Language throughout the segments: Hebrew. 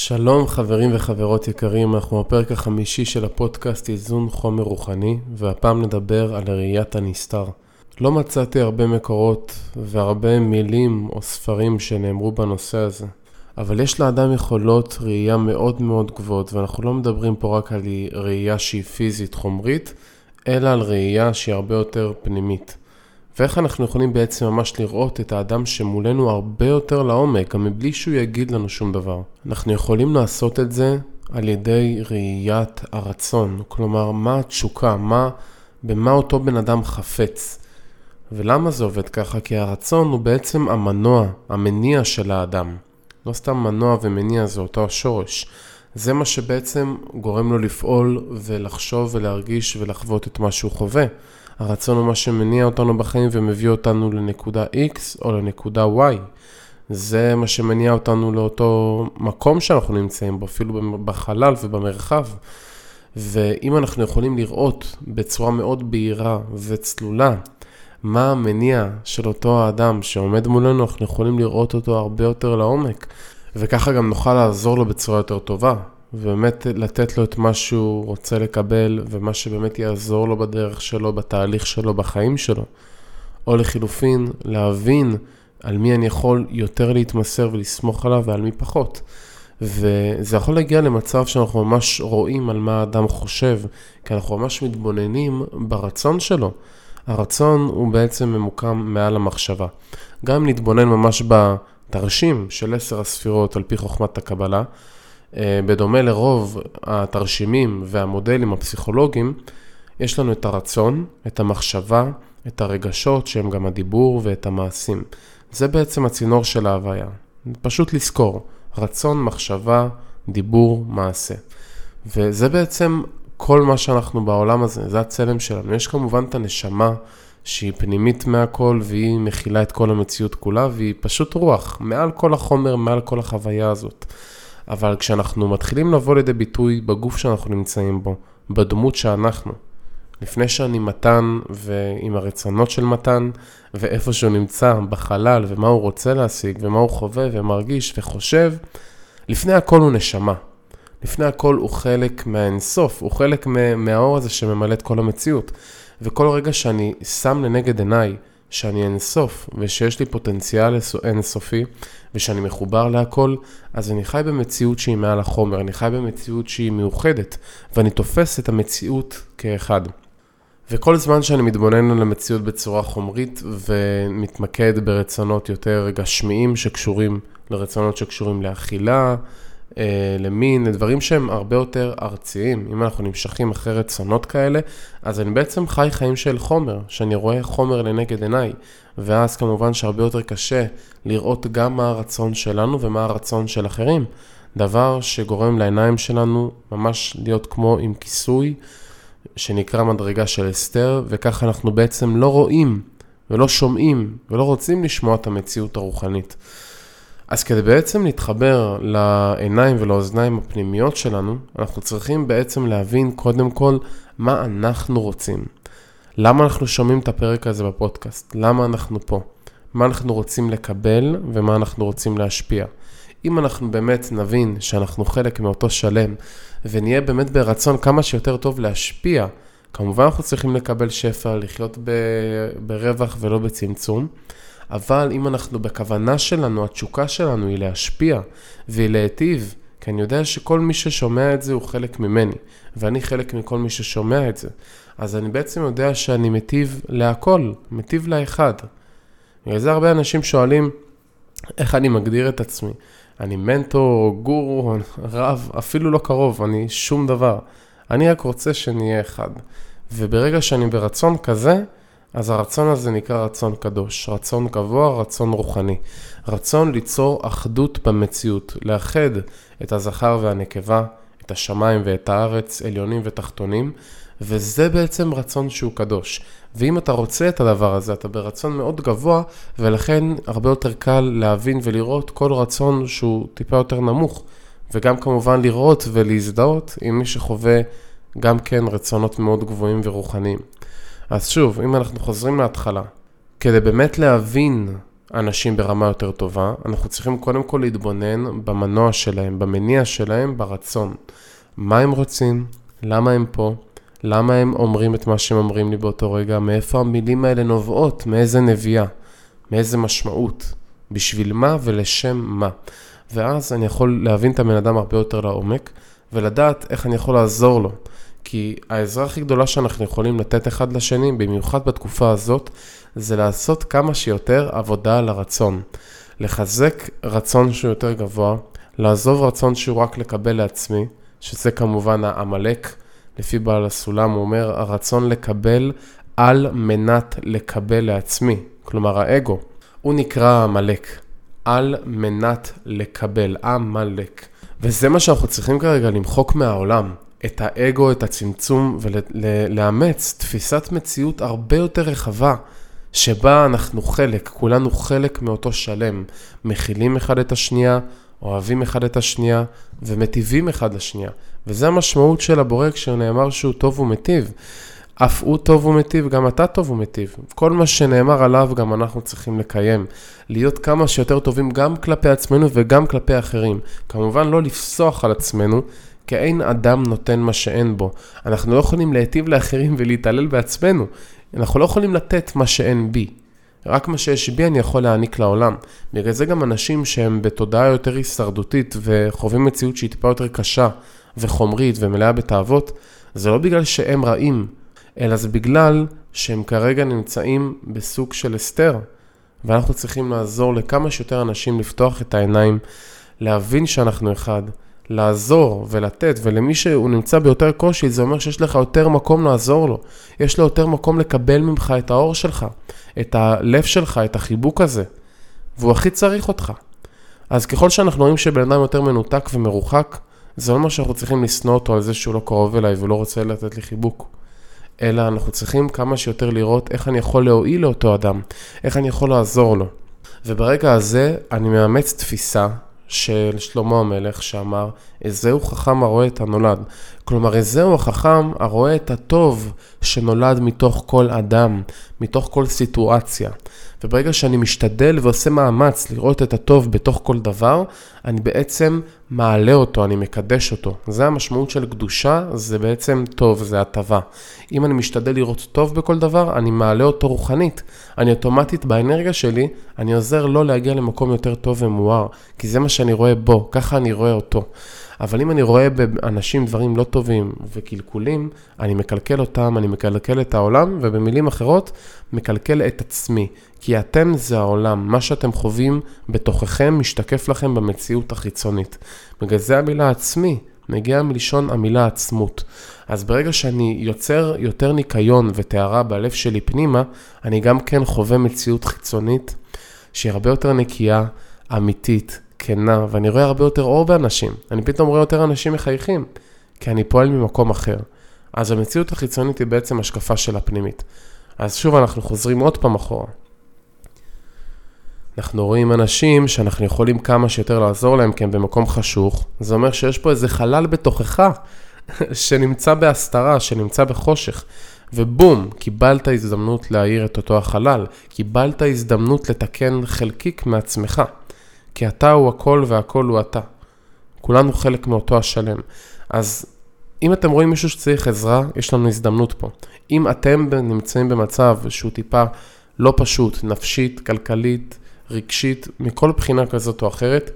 שלום חברים וחברות יקרים, אנחנו בפרק החמישי של הפודקאסט איזון חומר רוחני, והפעם נדבר על ראיית הנסתר. לא מצאתי הרבה מקורות והרבה מילים או ספרים שנאמרו בנושא הזה, אבל יש לאדם יכולות ראייה מאוד מאוד גבוהות, ואנחנו לא מדברים פה רק על ראייה שהיא פיזית חומרית, אלא על ראייה שהיא הרבה יותר פנימית. ואיך אנחנו יכולים בעצם ממש לראות את האדם שמולנו הרבה יותר לעומק, גם מבלי שהוא יגיד לנו שום דבר. אנחנו יכולים לעשות את זה על ידי ראיית הרצון, כלומר, מה התשוקה, מה, במה אותו בן אדם חפץ. ולמה זה עובד ככה? כי הרצון הוא בעצם המנוע, המניע של האדם. לא סתם מנוע ומניע, זה אותו השורש. זה מה שבעצם גורם לו לפעול ולחשוב ולהרגיש ולחוות את מה שהוא חווה. הרצון הוא מה שמניע אותנו בחיים ומביא אותנו לנקודה X או לנקודה Y. זה מה שמניע אותנו לאותו מקום שאנחנו נמצאים בו, אפילו בחלל ובמרחב. ואם אנחנו יכולים לראות בצורה מאוד בהירה וצלולה מה המניע של אותו האדם שעומד מולנו, אנחנו יכולים לראות אותו הרבה יותר לעומק. וככה גם נוכל לעזור לו בצורה יותר טובה. ובאמת לתת לו את מה שהוא רוצה לקבל, ומה שבאמת יעזור לו בדרך שלו, בתהליך שלו, בחיים שלו. או לחילופין, להבין על מי אני יכול יותר להתמסר ולסמוך עליו ועל מי פחות. וזה יכול להגיע למצב שאנחנו ממש רואים על מה האדם חושב, כי אנחנו ממש מתבוננים ברצון שלו. הרצון הוא בעצם ממוקם מעל המחשבה. גם אם נתבונן ממש בתרשים של עשר הספירות על פי חוכמת הקבלה, בדומה לרוב התרשימים והמודלים הפסיכולוגיים, יש לנו את הרצון, את המחשבה, את הרגשות שהם גם הדיבור ואת המעשים. זה בעצם הצינור של ההוויה. פשוט לזכור, רצון, מחשבה, דיבור, מעשה. וזה בעצם כל מה שאנחנו בעולם הזה, זה הצלם שלנו. יש כמובן את הנשמה שהיא פנימית מהכל והיא מכילה את כל המציאות כולה והיא פשוט רוח, מעל כל החומר, מעל כל החוויה הזאת. אבל כשאנחנו מתחילים לבוא לידי ביטוי בגוף שאנחנו נמצאים בו, בדמות שאנחנו, לפני שאני מתן ועם הרצונות של מתן, ואיפה שהוא נמצא בחלל, ומה הוא רוצה להשיג, ומה הוא חווה ומרגיש וחושב, לפני הכל הוא נשמה. לפני הכל הוא חלק מהאינסוף, הוא חלק מהאור הזה שממלא את כל המציאות. וכל רגע שאני שם לנגד עיניי שאני אינסוף ושיש לי פוטנציאל אינסופי ושאני מחובר להכל, אז אני חי במציאות שהיא מעל החומר, אני חי במציאות שהיא מאוחדת ואני תופס את המציאות כאחד. וכל זמן שאני מתבונן על המציאות בצורה חומרית ומתמקד ברצונות יותר גשמיים שקשורים לרצונות שקשורים לאכילה, למין, לדברים שהם הרבה יותר ארציים. אם אנחנו נמשכים אחרי רצונות כאלה, אז אני בעצם חי חיים של חומר, שאני רואה חומר לנגד עיניי. ואז כמובן שהרבה יותר קשה לראות גם מה הרצון שלנו ומה הרצון של אחרים. דבר שגורם לעיניים שלנו ממש להיות כמו עם כיסוי, שנקרא מדרגה של אסתר, וככה אנחנו בעצם לא רואים ולא שומעים ולא רוצים לשמוע את המציאות הרוחנית. אז כדי בעצם להתחבר לעיניים ולאוזניים הפנימיות שלנו, אנחנו צריכים בעצם להבין קודם כל מה אנחנו רוצים. למה אנחנו שומעים את הפרק הזה בפודקאסט? למה אנחנו פה? מה אנחנו רוצים לקבל ומה אנחנו רוצים להשפיע. אם אנחנו באמת נבין שאנחנו חלק מאותו שלם ונהיה באמת ברצון כמה שיותר טוב להשפיע, כמובן אנחנו צריכים לקבל שפע, לחיות ב... ברווח ולא בצמצום. אבל אם אנחנו בכוונה שלנו, התשוקה שלנו היא להשפיע והיא להיטיב, כי אני יודע שכל מי ששומע את זה הוא חלק ממני, ואני חלק מכל מי ששומע את זה. אז אני בעצם יודע שאני מטיב להכל, מטיב לאחד. בגלל זה הרבה אנשים שואלים, איך אני מגדיר את עצמי? אני מנטור, גורו, רב, אפילו לא קרוב, אני שום דבר. אני רק רוצה שנהיה אחד. וברגע שאני ברצון כזה, אז הרצון הזה נקרא רצון קדוש, רצון גבוה, רצון רוחני. רצון ליצור אחדות במציאות, לאחד את הזכר והנקבה, את השמיים ואת הארץ, עליונים ותחתונים, וזה בעצם רצון שהוא קדוש. ואם אתה רוצה את הדבר הזה, אתה ברצון מאוד גבוה, ולכן הרבה יותר קל להבין ולראות כל רצון שהוא טיפה יותר נמוך. וגם כמובן לראות ולהזדהות עם מי שחווה גם כן רצונות מאוד גבוהים ורוחניים. אז שוב, אם אנחנו חוזרים להתחלה, כדי באמת להבין אנשים ברמה יותר טובה, אנחנו צריכים קודם כל להתבונן במנוע שלהם, במניע שלהם, ברצון. מה הם רוצים, למה הם פה, למה הם אומרים את מה שהם אומרים לי באותו רגע, מאיפה המילים האלה נובעות, מאיזה נביאה, מאיזה משמעות, בשביל מה ולשם מה. ואז אני יכול להבין את הבן אדם הרבה יותר לעומק, ולדעת איך אני יכול לעזור לו. כי העזרה הכי גדולה שאנחנו יכולים לתת אחד לשני, במיוחד בתקופה הזאת, זה לעשות כמה שיותר עבודה על הרצון. לחזק רצון שהוא יותר גבוה, לעזוב רצון שהוא רק לקבל לעצמי, שזה כמובן העמלק, לפי בעל הסולם, הוא אומר, הרצון לקבל על מנת לקבל לעצמי, כלומר האגו. הוא נקרא עמלק, על מנת לקבל, עמלק. וזה מה שאנחנו צריכים כרגע למחוק מהעולם. את האגו, את הצמצום, ולאמץ תפיסת מציאות הרבה יותר רחבה, שבה אנחנו חלק, כולנו חלק מאותו שלם, מכילים אחד את השנייה, אוהבים אחד את השנייה, ומטיבים אחד לשנייה. וזה המשמעות של הבורא כשנאמר שהוא טוב ומטיב. אף הוא טוב ומטיב, גם אתה טוב ומטיב. כל מה שנאמר עליו גם אנחנו צריכים לקיים. להיות כמה שיותר טובים גם כלפי עצמנו וגם כלפי אחרים. כמובן לא לפסוח על עצמנו, כי אין אדם נותן מה שאין בו. אנחנו לא יכולים להיטיב לאחרים ולהתעלל בעצמנו. אנחנו לא יכולים לתת מה שאין בי. רק מה שיש בי אני יכול להעניק לעולם. בגלל זה גם אנשים שהם בתודעה יותר הישרדותית וחווים מציאות שהיא טיפה יותר קשה וחומרית ומלאה בתאוות, זה לא בגלל שהם רעים, אלא זה בגלל שהם כרגע נמצאים בסוג של הסתר. ואנחנו צריכים לעזור לכמה שיותר אנשים לפתוח את העיניים, להבין שאנחנו אחד. לעזור ולתת, ולמי שהוא נמצא ביותר קושי, זה אומר שיש לך יותר מקום לעזור לו. יש לו יותר מקום לקבל ממך את האור שלך, את הלב שלך, את החיבוק הזה, והוא הכי צריך אותך. אז ככל שאנחנו רואים שבן אדם יותר מנותק ומרוחק, זה לא אומר שאנחנו צריכים לשנוא אותו על זה שהוא לא קרוב אליי ולא רוצה לתת לי חיבוק. אלא אנחנו צריכים כמה שיותר לראות איך אני יכול להועיל לאותו אדם, איך אני יכול לעזור לו. וברגע הזה אני מאמץ תפיסה של שלמה המלך שאמר, איזהו חכם הרואה את הנולד. כלומר, איזהו החכם הרואה את הטוב שנולד מתוך כל אדם, מתוך כל סיטואציה. וברגע שאני משתדל ועושה מאמץ לראות את הטוב בתוך כל דבר, אני בעצם מעלה אותו, אני מקדש אותו. זה המשמעות של קדושה, זה בעצם טוב, זה הטבה. אם אני משתדל לראות טוב בכל דבר, אני מעלה אותו רוחנית. אני אוטומטית באנרגיה שלי, אני עוזר לו להגיע למקום יותר טוב ומואר, כי זה מה שאני רואה בו, ככה אני רואה אותו. אבל אם אני רואה באנשים דברים לא טובים וקלקולים, אני מקלקל אותם, אני מקלקל את העולם, ובמילים אחרות, מקלקל את עצמי. כי אתם זה העולם, מה שאתם חווים בתוככם משתקף לכם במציאות החיצונית. בגלל זה המילה עצמי מגיעה מלשון המילה עצמות. אז ברגע שאני יוצר יותר ניקיון וטהרה בלב שלי פנימה, אני גם כן חווה מציאות חיצונית שהיא הרבה יותר נקייה, אמיתית, כנה, ואני רואה הרבה יותר אור באנשים. אני פתאום רואה יותר אנשים מחייכים, כי אני פועל ממקום אחר. אז המציאות החיצונית היא בעצם השקפה של הפנימית. אז שוב אנחנו חוזרים עוד פעם אחורה. אנחנו רואים אנשים שאנחנו יכולים כמה שיותר לעזור להם כי הם במקום חשוך, זה אומר שיש פה איזה חלל בתוכך שנמצא בהסתרה, שנמצא בחושך, ובום, קיבלת הזדמנות להאיר את אותו החלל, קיבלת הזדמנות לתקן חלקיק מעצמך. כי אתה הוא הכל והכל הוא אתה. כולנו חלק מאותו השלם. אז אם אתם רואים מישהו שצריך עזרה, יש לנו הזדמנות פה. אם אתם נמצאים במצב שהוא טיפה לא פשוט, נפשית, כלכלית, רגשית, מכל בחינה כזאת או אחרת,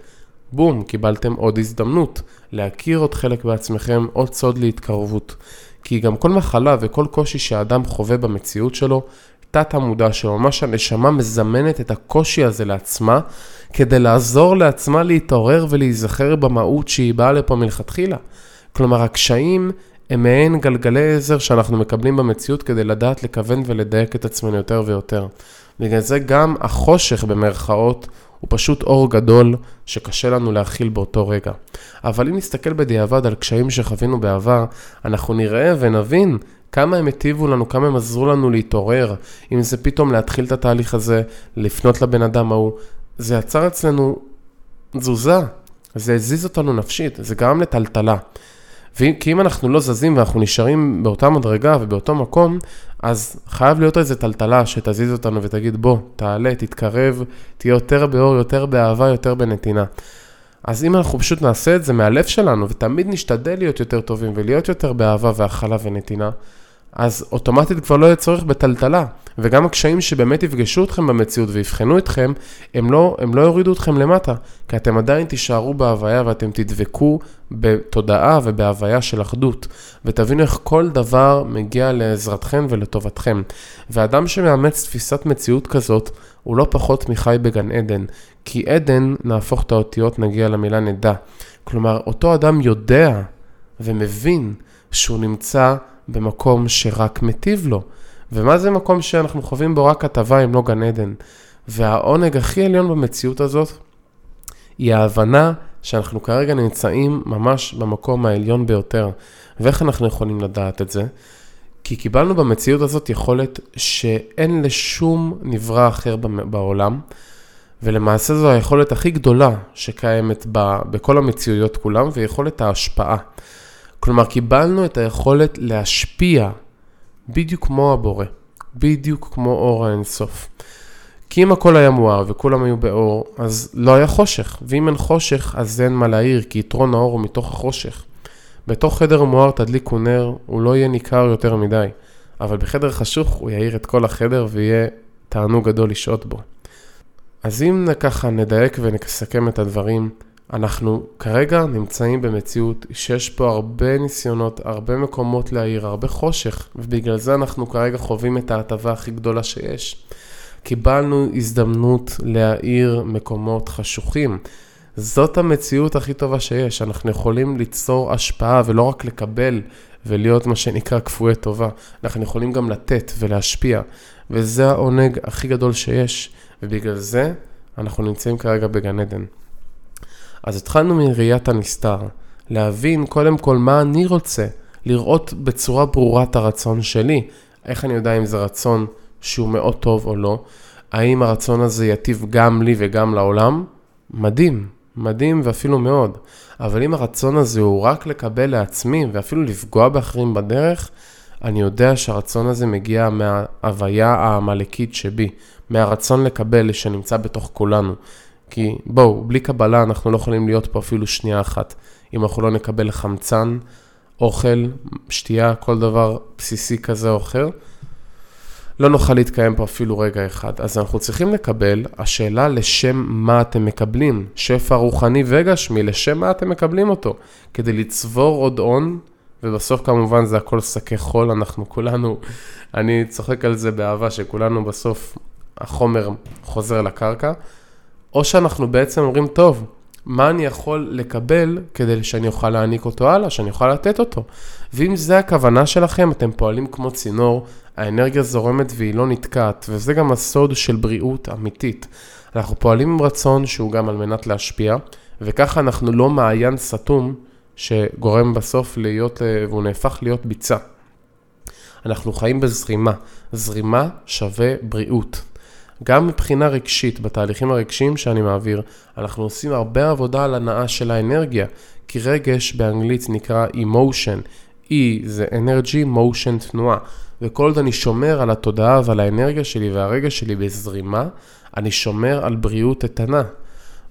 בום, קיבלתם עוד הזדמנות להכיר עוד חלק בעצמכם, עוד סוד להתקרבות. כי גם כל מחלה וכל קושי שהאדם חווה במציאות שלו, תת המודע שלו, ממש הנשמה מזמנת את הקושי הזה לעצמה, כדי לעזור לעצמה להתעורר ולהיזכר במהות שהיא באה לפה מלכתחילה. כלומר, הקשיים הם מעין גלגלי עזר שאנחנו מקבלים במציאות כדי לדעת לכוון ולדייק את עצמנו יותר ויותר. בגלל זה גם החושך במרכאות הוא פשוט אור גדול שקשה לנו להכיל באותו רגע. אבל אם נסתכל בדיעבד על קשיים שחווינו בעבר, אנחנו נראה ונבין כמה הם הטיבו לנו, כמה הם עזרו לנו להתעורר. אם זה פתאום להתחיל את התהליך הזה, לפנות לבן אדם ההוא, זה יצר אצלנו תזוזה, זה הזיז אותנו נפשית, זה גרם לטלטלה. כי אם אנחנו לא זזים ואנחנו נשארים באותה מדרגה ובאותו מקום, אז חייב להיות איזו טלטלה שתזיז אותנו ותגיד, בוא, תעלה, תתקרב, תהיה יותר באור, יותר באהבה, יותר בנתינה. אז אם אנחנו פשוט נעשה את זה מהלב שלנו, ותמיד נשתדל להיות יותר טובים ולהיות יותר באהבה והכלה ונתינה, אז אוטומטית כבר לא יהיה צורך בטלטלה. וגם הקשיים שבאמת יפגשו אתכם במציאות ויבחנו אתכם, הם לא, הם לא יורידו אתכם למטה, כי אתם עדיין תישארו בהוויה ואתם תדבקו בתודעה ובהוויה של אחדות, ותבינו איך כל דבר מגיע לעזרתכם ולטובתכם. ואדם שמאמץ תפיסת מציאות כזאת, הוא לא פחות מחי בגן עדן, כי עדן, נהפוך את האותיות, נגיע למילה נדע. כלומר, אותו אדם יודע ומבין שהוא נמצא במקום שרק מטיב לו. ומה זה מקום שאנחנו חווים בו רק הטבה אם לא גן עדן? והעונג הכי עליון במציאות הזאת היא ההבנה שאנחנו כרגע נמצאים ממש במקום העליון ביותר. ואיך אנחנו יכולים לדעת את זה? כי קיבלנו במציאות הזאת יכולת שאין לשום נברא אחר בעולם, ולמעשה זו היכולת הכי גדולה שקיימת בכל המציאויות כולם, ויכולת ההשפעה. כלומר, קיבלנו את היכולת להשפיע בדיוק כמו הבורא, בדיוק כמו אור האינסוף. כי אם הכל היה מואר וכולם היו באור, אז לא היה חושך, ואם אין חושך, אז אין מה להעיר, כי יתרון האור הוא מתוך החושך. בתוך חדר מואר תדליקו נר, הוא לא יהיה ניכר יותר מדי, אבל בחדר חשוך הוא יאיר את כל החדר ויהיה תענוג גדול לשהות בו. אז אם ככה נדייק ונסכם את הדברים, אנחנו כרגע נמצאים במציאות שיש פה הרבה ניסיונות, הרבה מקומות להעיר, הרבה חושך, ובגלל זה אנחנו כרגע חווים את ההטבה הכי גדולה שיש. קיבלנו הזדמנות להאיר מקומות חשוכים. זאת המציאות הכי טובה שיש, אנחנו יכולים ליצור השפעה ולא רק לקבל ולהיות מה שנקרא כפויי טובה, אנחנו יכולים גם לתת ולהשפיע, וזה העונג הכי גדול שיש, ובגלל זה אנחנו נמצאים כרגע בגן עדן. אז התחלנו מראיית הנסתר, להבין קודם כל מה אני רוצה, לראות בצורה ברורה את הרצון שלי, איך אני יודע אם זה רצון שהוא מאוד טוב או לא, האם הרצון הזה יטיב גם לי וגם לעולם? מדהים, מדהים ואפילו מאוד. אבל אם הרצון הזה הוא רק לקבל לעצמי ואפילו לפגוע באחרים בדרך, אני יודע שהרצון הזה מגיע מההוויה העמלקית שבי, מהרצון לקבל שנמצא בתוך כולנו. כי בואו, בלי קבלה אנחנו לא יכולים להיות פה אפילו שנייה אחת. אם אנחנו לא נקבל חמצן, אוכל, שתייה, כל דבר בסיסי כזה או אחר, לא נוכל להתקיים פה אפילו רגע אחד. אז אנחנו צריכים לקבל, השאלה לשם מה אתם מקבלים, שפע רוחני וגשמי, לשם מה אתם מקבלים אותו, כדי לצבור עוד הון, ובסוף כמובן זה הכל שקי חול, אנחנו כולנו, אני צוחק על זה באהבה, שכולנו בסוף החומר חוזר לקרקע. או שאנחנו בעצם אומרים, טוב, מה אני יכול לקבל כדי שאני אוכל להעניק אותו הלאה, שאני אוכל לתת אותו. ואם זה הכוונה שלכם, אתם פועלים כמו צינור, האנרגיה זורמת והיא לא נתקעת, וזה גם הסוד של בריאות אמיתית. אנחנו פועלים עם רצון שהוא גם על מנת להשפיע, וככה אנחנו לא מעיין סתום שגורם בסוף להיות, והוא נהפך להיות ביצה. אנחנו חיים בזרימה, זרימה שווה בריאות. גם מבחינה רגשית, בתהליכים הרגשיים שאני מעביר, אנחנו עושים הרבה עבודה על הנאה של האנרגיה, כי רגש באנגלית נקרא emotion, E זה energy, motion, תנועה, וכל עוד אני שומר על התודעה ועל האנרגיה שלי והרגש שלי בזרימה, אני שומר על בריאות איתנה.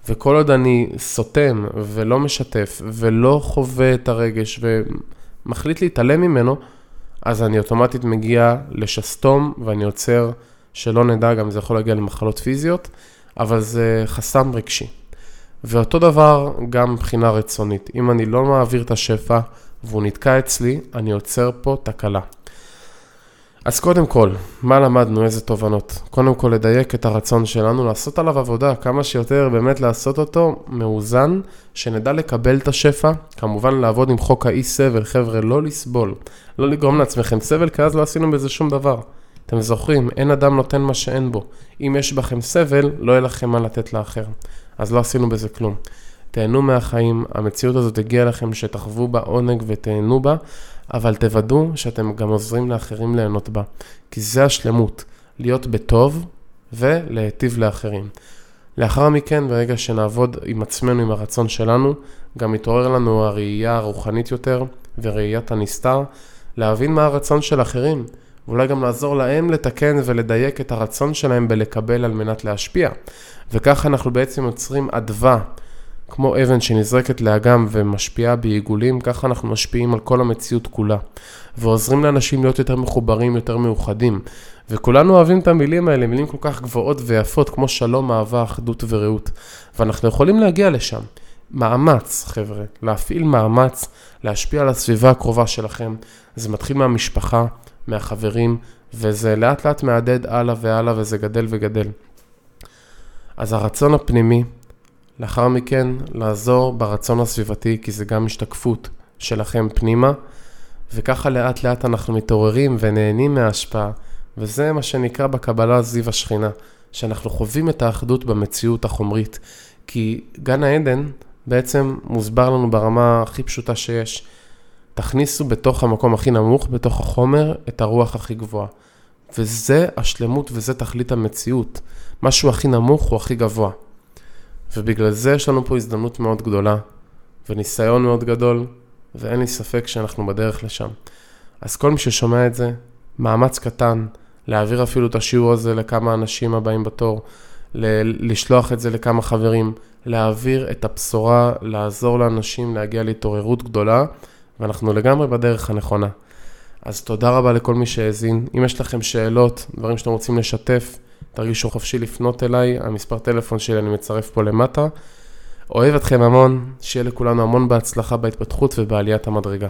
וכל עוד אני סותם ולא משתף ולא חווה את הרגש ומחליט להתעלם ממנו, אז אני אוטומטית מגיע לשסתום ואני עוצר שלא נדע, גם זה יכול להגיע למחלות פיזיות, אבל זה חסם רגשי. ואותו דבר גם מבחינה רצונית. אם אני לא מעביר את השפע והוא נתקע אצלי, אני עוצר פה תקלה. אז קודם כל, מה למדנו? איזה תובנות? קודם כל, לדייק את הרצון שלנו, לעשות עליו עבודה, כמה שיותר באמת לעשות אותו מאוזן, שנדע לקבל את השפע, כמובן לעבוד עם חוק האי סבל, חבר'ה, לא לסבול, לא לגרום לעצמכם סבל, כי אז לא עשינו בזה שום דבר. אתם זוכרים, אין אדם נותן מה שאין בו. אם יש בכם סבל, לא יהיה לכם מה לתת לאחר. אז לא עשינו בזה כלום. תהנו מהחיים, המציאות הזאת הגיעה לכם שתחוו בה עונג ותהנו בה, אבל תוודאו שאתם גם עוזרים לאחרים ליהנות בה. כי זה השלמות, להיות בטוב ולהיטיב לאחרים. לאחר מכן, ברגע שנעבוד עם עצמנו, עם הרצון שלנו, גם יתעורר לנו הראייה הרוחנית יותר, וראיית הנסתר, להבין מה הרצון של אחרים, ואולי גם לעזור להם לתקן ולדייק את הרצון שלהם בלקבל על מנת להשפיע. וככה אנחנו בעצם יוצרים אדווה, כמו אבן שנזרקת לאגם ומשפיעה בעיגולים, ככה אנחנו משפיעים על כל המציאות כולה. ועוזרים לאנשים להיות יותר מחוברים, יותר מאוחדים. וכולנו אוהבים את המילים האלה, מילים כל כך גבוהות ויפות, כמו שלום, אהבה, אחדות ורעות. ואנחנו יכולים להגיע לשם. מאמץ, חבר'ה, להפעיל מאמץ, להשפיע על הסביבה הקרובה שלכם. זה מתחיל מהמשפחה, מהחברים, וזה לאט לאט מהדהד הלאה והלאה, וזה גדל וגדל. אז הרצון הפנימי, לאחר מכן לעזור ברצון הסביבתי, כי זה גם השתקפות שלכם פנימה, וככה לאט לאט אנחנו מתעוררים ונהנים מההשפעה, וזה מה שנקרא בקבלה זיו השכינה, שאנחנו חווים את האחדות במציאות החומרית, כי גן העדן בעצם מוסבר לנו ברמה הכי פשוטה שיש. תכניסו בתוך המקום הכי נמוך, בתוך החומר, את הרוח הכי גבוהה. וזה השלמות וזה תכלית המציאות. משהו הכי נמוך הוא הכי גבוה. ובגלל זה יש לנו פה הזדמנות מאוד גדולה, וניסיון מאוד גדול, ואין לי ספק שאנחנו בדרך לשם. אז כל מי ששומע את זה, מאמץ קטן, להעביר אפילו את השיעור הזה לכמה אנשים הבאים בתור, ל- לשלוח את זה לכמה חברים, להעביר את הבשורה, לעזור לאנשים להגיע להתעוררות גדולה, ואנחנו לגמרי בדרך הנכונה. אז תודה רבה לכל מי שהאזין. אם יש לכם שאלות, דברים שאתם רוצים לשתף, תרגישו חופשי לפנות אליי, המספר טלפון שלי אני מצרף פה למטה. אוהב אתכם המון, שיהיה לכולנו המון בהצלחה בהתפתחות ובעליית המדרגה.